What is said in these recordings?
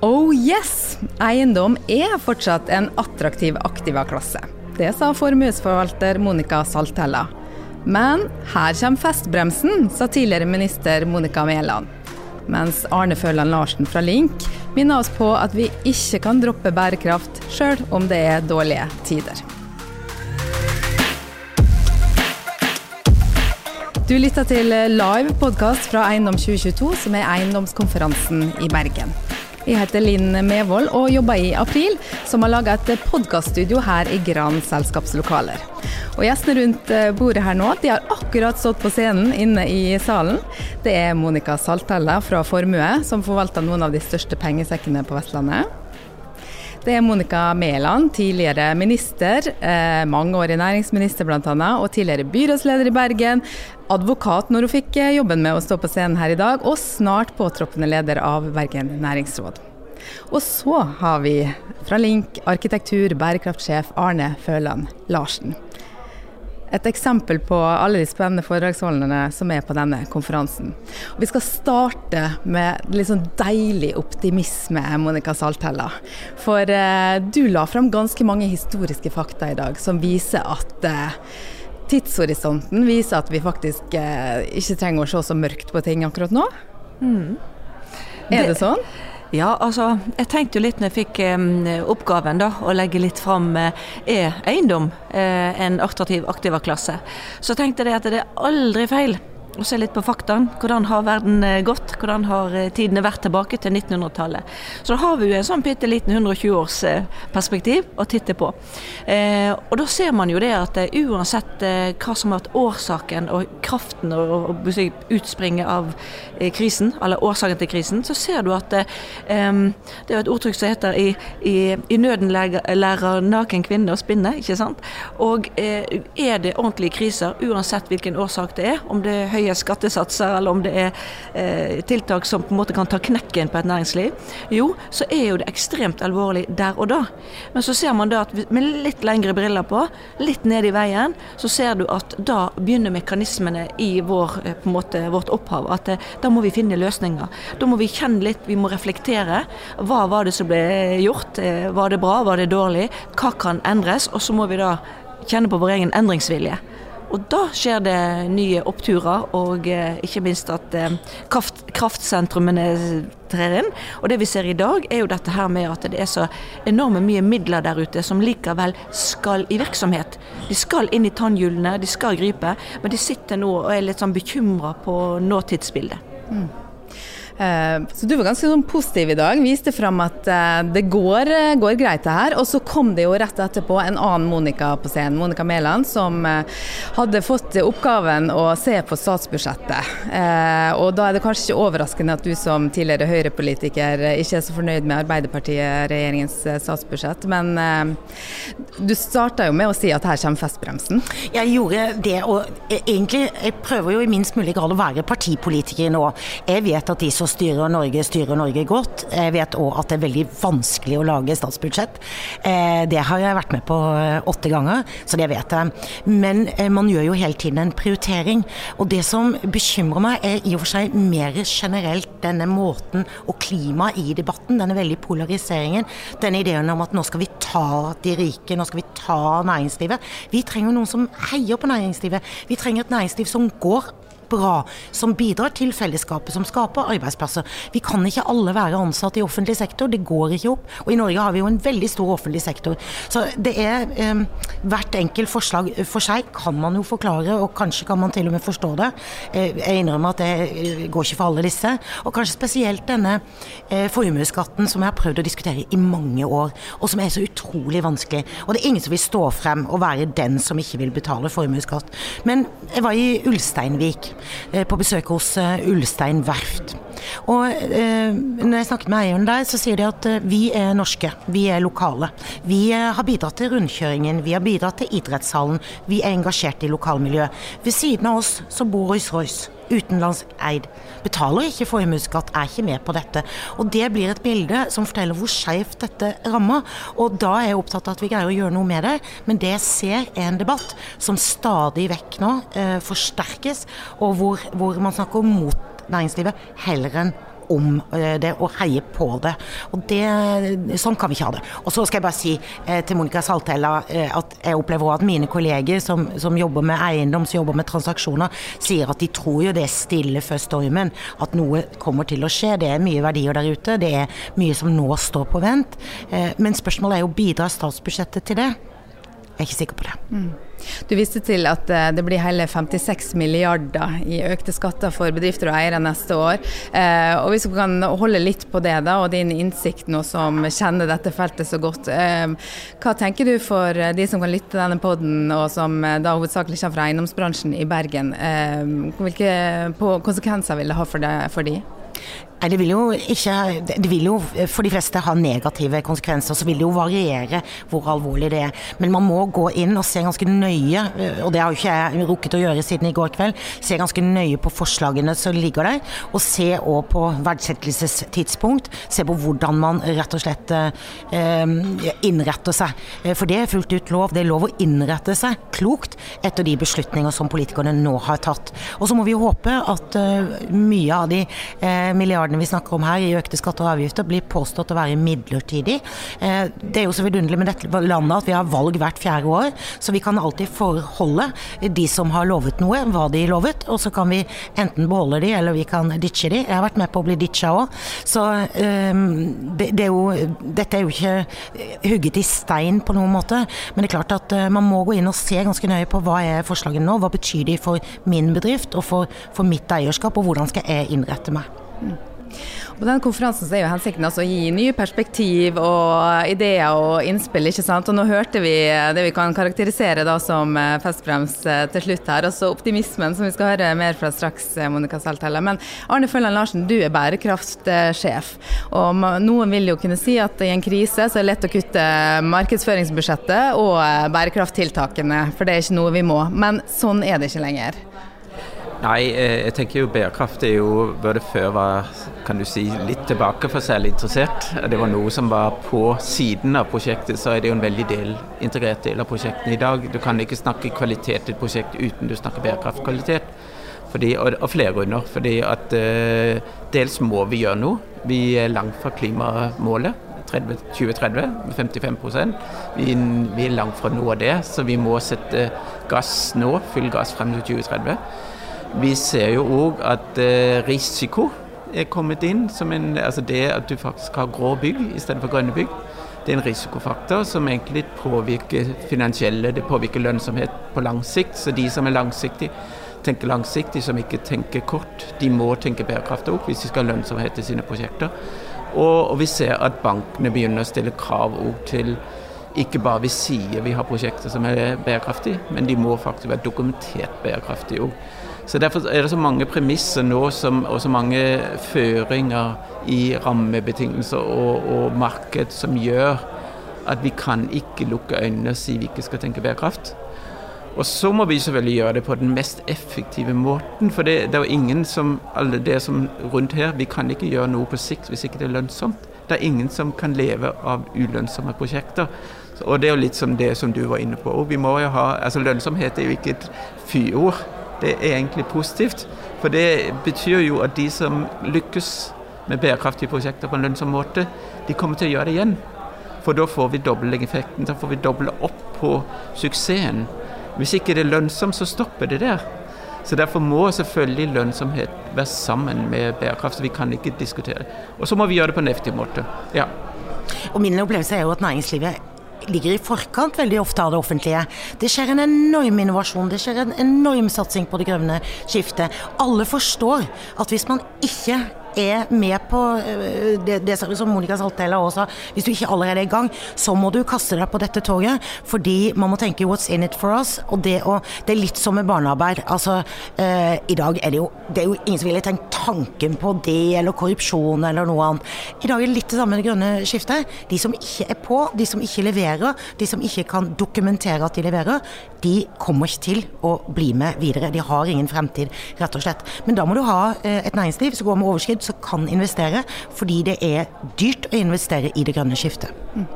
Oh yes! Eiendom er fortsatt en attraktiv aktiva-klasse. Det sa formuesforvalter Monica Saltella. Men her kommer festbremsen, sa tidligere minister Monica Mæland. Mens Arne Føland Larsen fra Link minner oss på at vi ikke kan droppe bærekraft, sjøl om det er dårlige tider. Du lytter til live podkast fra Eiendom 2022, som er eiendomskonferansen i Bergen. Jeg heter Linn Mevold og jobber i April, som har laga et podkaststudio her i Gran selskapslokaler. Og Gjestene rundt eh, bordet her nå de har akkurat stått på scenen inne i salen. Det er Monica Saltella fra Formue, som forvalter noen av de største pengesekkene på Vestlandet. Det er Monica Mæland, tidligere minister, eh, mangeårig næringsminister bl.a., og tidligere byrådsleder i Bergen. Advokat når hun fikk eh, jobben med å stå på scenen her i dag, og snart påtroppende leder av Bergen næringsråd. Og så har vi fra Link arkitektur bærekraftsjef Arne Føland Larsen et eksempel på alle de spennende foredragsholderne som er på denne konferansen. Og vi skal starte med litt sånn deilig optimisme, Monica Saltella. For eh, du la fram ganske mange historiske fakta i dag som viser at eh, tidshorisonten viser at vi faktisk eh, ikke trenger å se så mørkt på ting akkurat nå. Mm. Er det, det sånn? Ja, altså, jeg tenkte jo litt når jeg fikk eh, oppgaven da, å legge litt fram eh, eiendom eh, en attraktiv aktivaklasse. Så tenkte jeg at det er aldri feil og se litt på faktaen. Hvordan har verden eh, gått? Hvordan har eh, tidene vært tilbake til 1900-tallet? Så da har vi jo en sånn bitte liten 120-årsperspektiv å titte på. Eh, og da ser man jo det at eh, uansett eh, hva som har vært årsaken og kraften og, og, utspringet av eh, krisen, eller årsaken til krisen, så ser du at det er et ordtrykk som heter i, i, i nøden lærer naken kvinne å spinne, ikke sant. Og er det ordentlige kriser, uansett hvilken årsak det er, om det er høye skattesatser, eller om det er eh, tiltak som på en måte kan ta knekken på et næringsliv, jo, så er jo det ekstremt alvorlig der og da. Men så ser man da at med litt lengre briller på, litt ned i veien, så ser du at da begynner mekanismene i vår, eh, på en måte, vårt opphav. At eh, da må vi finne løsninger. Da må vi kjenne litt, vi må reflektere. Hva var det som ble gjort? Eh, var det bra, var det dårlig? Hva kan endres? Og så må vi da kjenne på vår egen endringsvilje. Og da skjer det nye oppturer, og eh, ikke minst at eh, kraft, kraftsentrumene trer inn. Og det vi ser i dag, er jo dette her med at det er så enorme mye midler der ute som likevel skal i virksomhet. De skal inn i tannhjulene, de skal gripe, men de sitter nå og er litt sånn bekymra på nåtidsbildet. Mm. Eh, så du var ganske sånn positiv i dag. Viste fram at eh, det går, eh, går, greit det her. Og så kom det jo rett etterpå en annen Monica på scenen, Monica Mæland, som hadde fått oppgaven å se på statsbudsjettet. Og da er det kanskje ikke overraskende at du som tidligere Høyre-politiker ikke er så fornøyd med Arbeiderpartiet-regjeringens statsbudsjett. Men du starta jo med å si at her kommer festbremsen. Jeg gjorde det, og egentlig jeg prøver jo i minst mulig grad å være partipolitiker nå. Jeg vet at de som styrer Norge, styrer Norge godt. Jeg vet òg at det er veldig vanskelig å lage statsbudsjett. Eh, det har jeg vært med på eh, åtte ganger, så det vet jeg. Men eh, man gjør jo hele tiden en prioritering. Og det som bekymrer meg, er i og for seg mer generelt denne måten og klimaet i debatten, denne veldig polariseringen. Denne ideen om at nå skal vi ta de rike, nå skal vi ta næringslivet. Vi trenger noen som heier på næringslivet. Vi trenger et næringsliv som går bra, som bidrar til fellesskapet, som skaper arbeidsplasser. Vi kan ikke alle være ansatt i offentlig sektor, det går ikke opp. Og i Norge har vi jo en veldig stor offentlig sektor. Så det er eh, Hvert enkelt forslag for seg kan man jo forklare, og kanskje kan man til og med forstå det. Eh, jeg innrømmer at det eh, går ikke for alle disse. Og kanskje spesielt denne eh, formuesskatten som jeg har prøvd å diskutere i mange år, og som er så utrolig vanskelig. Og det er ingen som vil stå frem og være den som ikke vil betale formuesskatt. Men jeg var i Ulsteinvik på besøk hos eh, Ulstein verft. Og eh, når jeg snakket med eieren der, så sier de at vi er norske, vi er lokale. Vi har bidratt til rundkjøringen, vi har bidratt til idrettshallen, vi er engasjert i lokalmiljøet. Ved siden av oss så bor Rolls-Royce utenlandseid. Betaler ikke formuesskatt, er ikke med på dette. Og Det blir et bilde som forteller hvor skjevt dette rammer. Og da er jeg opptatt av at vi greier å gjøre noe med det. Men det jeg ser er en debatt som stadig vekk nå eh, forsterkes, og hvor, hvor man snakker mot næringslivet heller enn om det og heie på det. Og det, Sånn kan vi ikke ha det. Og så skal jeg bare si til Monica Saltella at jeg opplever at mine kolleger som, som jobber med eiendom, som jobber med transaksjoner, sier at de tror jo det er stille før stormen. At noe kommer til å skje. Det er mye verdier der ute. Det er mye som nå står på vent. Men spørsmålet er jo bidrar statsbudsjettet til det? Jeg er ikke sikker på det. Mm. Du viste til at eh, det blir hele 56 milliarder i økte skatter for bedrifter og eiere neste år. Eh, og Hvis du kan holde litt på det, da, og din innsikt nå som kjenner dette feltet så godt. Eh, hva tenker du for de som kan lytte denne poden, og som da hovedsakelig kommer fra eiendomsbransjen i Bergen. Hvilke konsekvenser vil det ha for, det, for de? Nei, det vil jo ikke Det vil jo for de fleste ha negative konsekvenser. Så vil det jo variere hvor alvorlig det er. Men man må gå inn og se ganske nøye, og det har jo ikke jeg rukket å gjøre siden i går kveld, se ganske nøye på forslagene som ligger der. Og se òg på verdsettelsestidspunkt. Se på hvordan man rett og slett eh, innretter seg. For det er fullt ut lov. Det er lov å innrette seg klokt etter de beslutninger som politikerne nå har tatt. Og så må vi håpe at mye av de milliardene milliardene vi snakker om her i økte skatter og avgifter, blir påstått å være midlertidig. Eh, det er jo så vidunderlig med dette landet at vi har valg hvert fjerde år, så vi kan alltid forholde de som har lovet noe, hva de lovet, og så kan vi enten beholde de, eller vi kan ditche de. Jeg har vært med på å bli ditcha òg. Så ehm, det, er jo, dette er jo ikke hugget i stein på noen måte, men det er klart at eh, man må gå inn og se ganske nøye på hva er forslagene nå, hva betyr de for min bedrift og for, for mitt eierskap, og hvordan skal jeg innrette meg. På den konferansen er jo hensikten altså å gi nye perspektiv og ideer og innspill. ikke sant? Og nå hørte vi det vi kan karakterisere da som eh, festbrems eh, til slutt her. Altså optimismen, som vi skal høre mer fra straks, eh, Monica Saltella. Men Arne Følland Larsen, du er bærekraftsjef. Og noen vil jo kunne si at i en krise så er det lett å kutte markedsføringsbudsjettet og bærekrafttiltakene, for det er ikke noe vi må. Men sånn er det ikke lenger. Nei, eh, jeg tenker jo bærekraft er jo både før var kan du si, litt tilbake for særlig interessert. Det var noe som var på siden av prosjektet, så er det jo en veldig del, integrert del av prosjektene i dag. Du kan ikke snakke kvalitet i et prosjekt uten du snakker bærekraftkvalitet. Fordi, og, og flere grunner. Fordi at uh, dels må vi gjøre noe. Vi er langt fra klimamålet. 30, 2030 med 55 vi, vi er langt fra noe av det, så vi må sette gass nå, full gass frem til 2030. Vi ser jo òg at eh, risiko er kommet inn. en, altså Det at du faktisk har grå bygg i stedet for grønne bygg, det er en risikofaktor som egentlig påvirker finansielle, det påvirker lønnsomhet på lang sikt. Så de som er langsiktige, tenker langsiktig, som ikke tenker kort, de må tenke bærekraft òg hvis de skal ha lønnsomhet i sine prosjekter. Og, og, vi ser at bankene begynner å stille krav til ikke bare vi sier vi har prosjekter som er bærekraftige, men de må faktisk være dokumentert bærekraftige òg. Så Derfor er det så mange premisser nå som, og så mange føringer i rammebetingelser og, og, marked som gjør at vi kan ikke lukke øynene og si vi ikke skal tenke bærekraft. Og så må vi selvfølgelig gjøre det på den mest effektive måten. For det, det er jo ingen som alle det som rundt her, vi kan ikke gjøre noe på sikt hvis ikke det er lønnsomt. Det er ingen som kan leve av ulønnsomme prosjekter. Og det er jo litt som det som du var inne på. Vi må jo ha, altså Lønnsomhet er jo ikke et fyord det er egentlig positivt. For det betyr jo at de som lykkes med bærekraftige prosjekter på en lønnsom måte, de kommer til å gjøre det igjen. For da får vi dobbelteffekten. Da får vi doble opp på suksessen. Hvis ikke det er lønnsomt, så stopper det der. Så Derfor må selvfølgelig lønnsomhet være sammen med bærekraft. så Vi kan ikke diskutere. Og så må vi gjøre det på en effektiv måte. Ja. Og Min opplevelse er jo at næringslivet ligger i forkant veldig ofte av det offentlige. Det skjer en enorm innovasjon, det skjer en enorm satsing på det grønne skiftet. Alle forstår at hvis man ikke er med på eh, det, det som Monica Saltella også hvis du ikke allerede er i gang, så må du kaste deg på dette toget. Fordi man må tenke 'what's in it for us'. Og det, å, det er litt som med barnearbeid. Altså, eh, I dag er det jo det er jo ingen som ville tenkt tanken på det, eller korrupsjon eller noe annet. I dag er det litt det samme grønne skiftet. De som ikke er på, de som ikke leverer, de som ikke kan dokumentere at de leverer, de kommer ikke til å bli med videre. De har ingen fremtid, rett og slett. Men da må du ha eh, et næringsliv som går med overskudd som kan investere, fordi det er dyrt å investere i det grønne skiftet. Mm.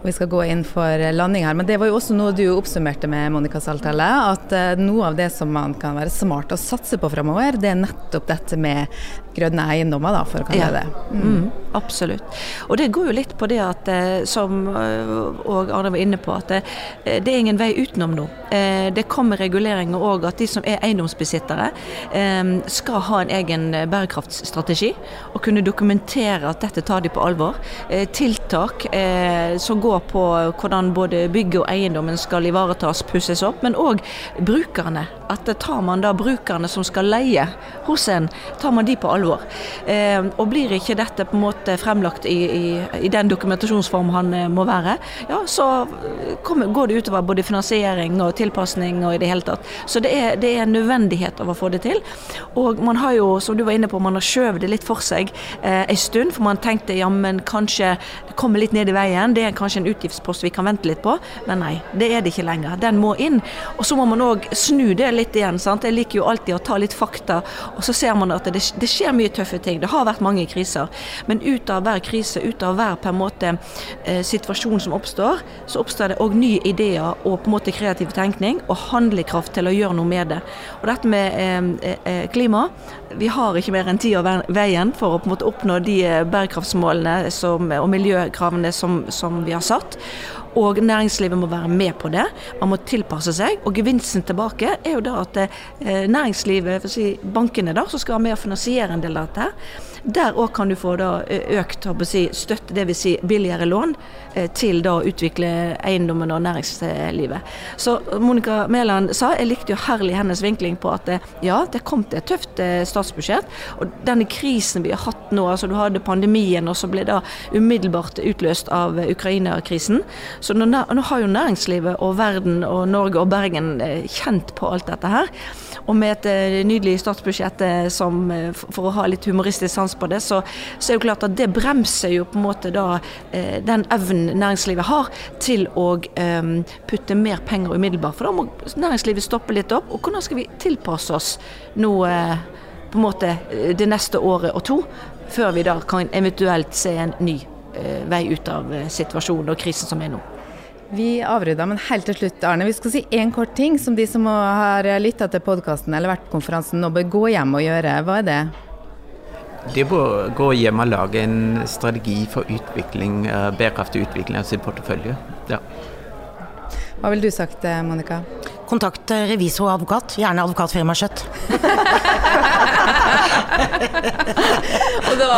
Og vi skal gå inn for landing her. Men det var jo også noe du oppsummerte med, Monica Saltelle. At uh, noe av det som man kan være smart å satse på framover, det er nettopp dette med grønne eiendommer, da, for å kalle ja. det mm. Mm, absolutt. Og det går jo litt på det at, som òg Arne var inne på, at det, det er ingen vei utenom nå. Det kommer reguleringer òg at de som er eiendomsbesittere, skal ha en egen bærekraftsstrategi og kunne dokumentere at dette tar de på alvor. Eh, tiltak eh, som går på hvordan både bygget og eiendommen skal ivaretas, pusses opp, men òg brukerne. At tar man da brukerne som skal leie hos en, tar man de på alvor. Eh, og blir ikke dette på en måte fremlagt i, i, i den dokumentasjonsform han må være, ja, så kommer, går det utover både finansiering og tilpasning og i det hele tatt. Så det er, det er en nødvendighet av å få det til. Og man har jo, som du var inne på, man har skjøvet det litt for seg eh, en stund, for man tenkte ja, kanskje det kommer litt ned i veien, det er kanskje en utgiftspost vi kan vente litt på. Men nei, det er det ikke lenger. Den må inn. Og så må man òg snu det litt igjen. sant? Jeg liker jo alltid å ta litt fakta, og så ser man at det, det skjer mye tøffe ting. Det har vært mange kriser. Men ut av hver krise, ut av hver på en måte eh, situasjon som oppstår, så oppstår det òg nye ideer og på en måte kreativ tenkning og handlekraft til å gjøre noe med det. Og dette med eh, eh, klima Vi har ikke mer enn tid av veien for å på en måte oppnå de eh, bærekraftsmålene som, og miljøkravene som, som vi har satt. Og næringslivet må være med på det. Man må tilpasse seg. Og gevinsten tilbake er jo da at eh, næringslivet, si, bankene da, som skal være med å finansiere en del av dette, der òg kan du få da økt si, støtte, dvs. Si billigere lån, til da å utvikle eiendommen og næringslivet. Så Monica Mæland sa, jeg likte jo herlig hennes vinkling på at ja, det kom til et tøft statsbudsjett. Og denne krisen vi har hatt nå, altså du hadde pandemien og så ble det umiddelbart utløst av Ukraina-krisen. Så nå, nå, har jo næringslivet og verden og Norge og Bergen kjent på alt dette her. Og med et nydelig statsbudsjett som, for å ha litt humoristisk sans på det, så, så, er det klart at det bremser jo på en måte da eh, den evnen næringslivet har til å um, putte mer penger umiddelbart. For da må næringslivet stoppe litt opp. Og hvordan skal vi tilpasse oss nå eh, på en måte eh, det neste året og to, før vi da kan eventuelt se en ny eh, vei ut av eh, situasjonen og krisen som er nå? Vi avrydda, men helt til slutt, Arne. Vi skal si én kort ting som de som har lytta til podkasten eller vært på konferansen nå bør gå hjem og gjøre. Hva er det? Det bør gå hjem og lage en strategi for utvikling, eh, bærekraftig utvikling av sin portefølje. Ja. Hva ville du sagt, eh, Monica? Kontakt revisor og advokat. Gjerne advokatfirma Skjøtt. og da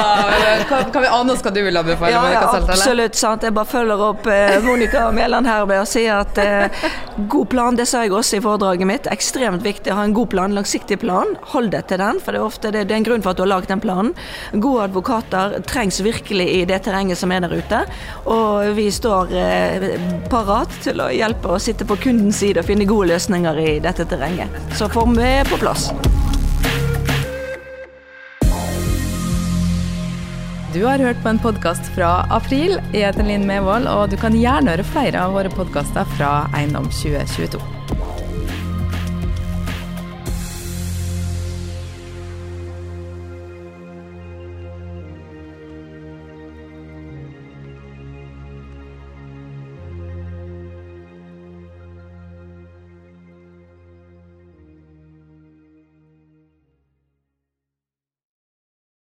kan, kan vi ane oss hva du vil anbefale? Ja, ja absolutt. sant. Jeg bare følger opp eh, Monica Mæland her med å si at eh, god plan, det sa jeg også i foredraget mitt, ekstremt viktig å ha en god plan, langsiktig plan. Hold deg til den, for det er ofte det, det er en grunn for at du har laget den planen. Gode advokater trengs virkelig i det terrenget som er der ute. Og vi står eh, parat til å hjelpe og sitte på kundens side og finne gode løsninger i dette terrenget. Så får vi på plass. Du har hørt på en podkast fra April. Jeg heter Linn Mevold, og du kan gjerne høre flere av våre podkaster fra Eiendom 2022.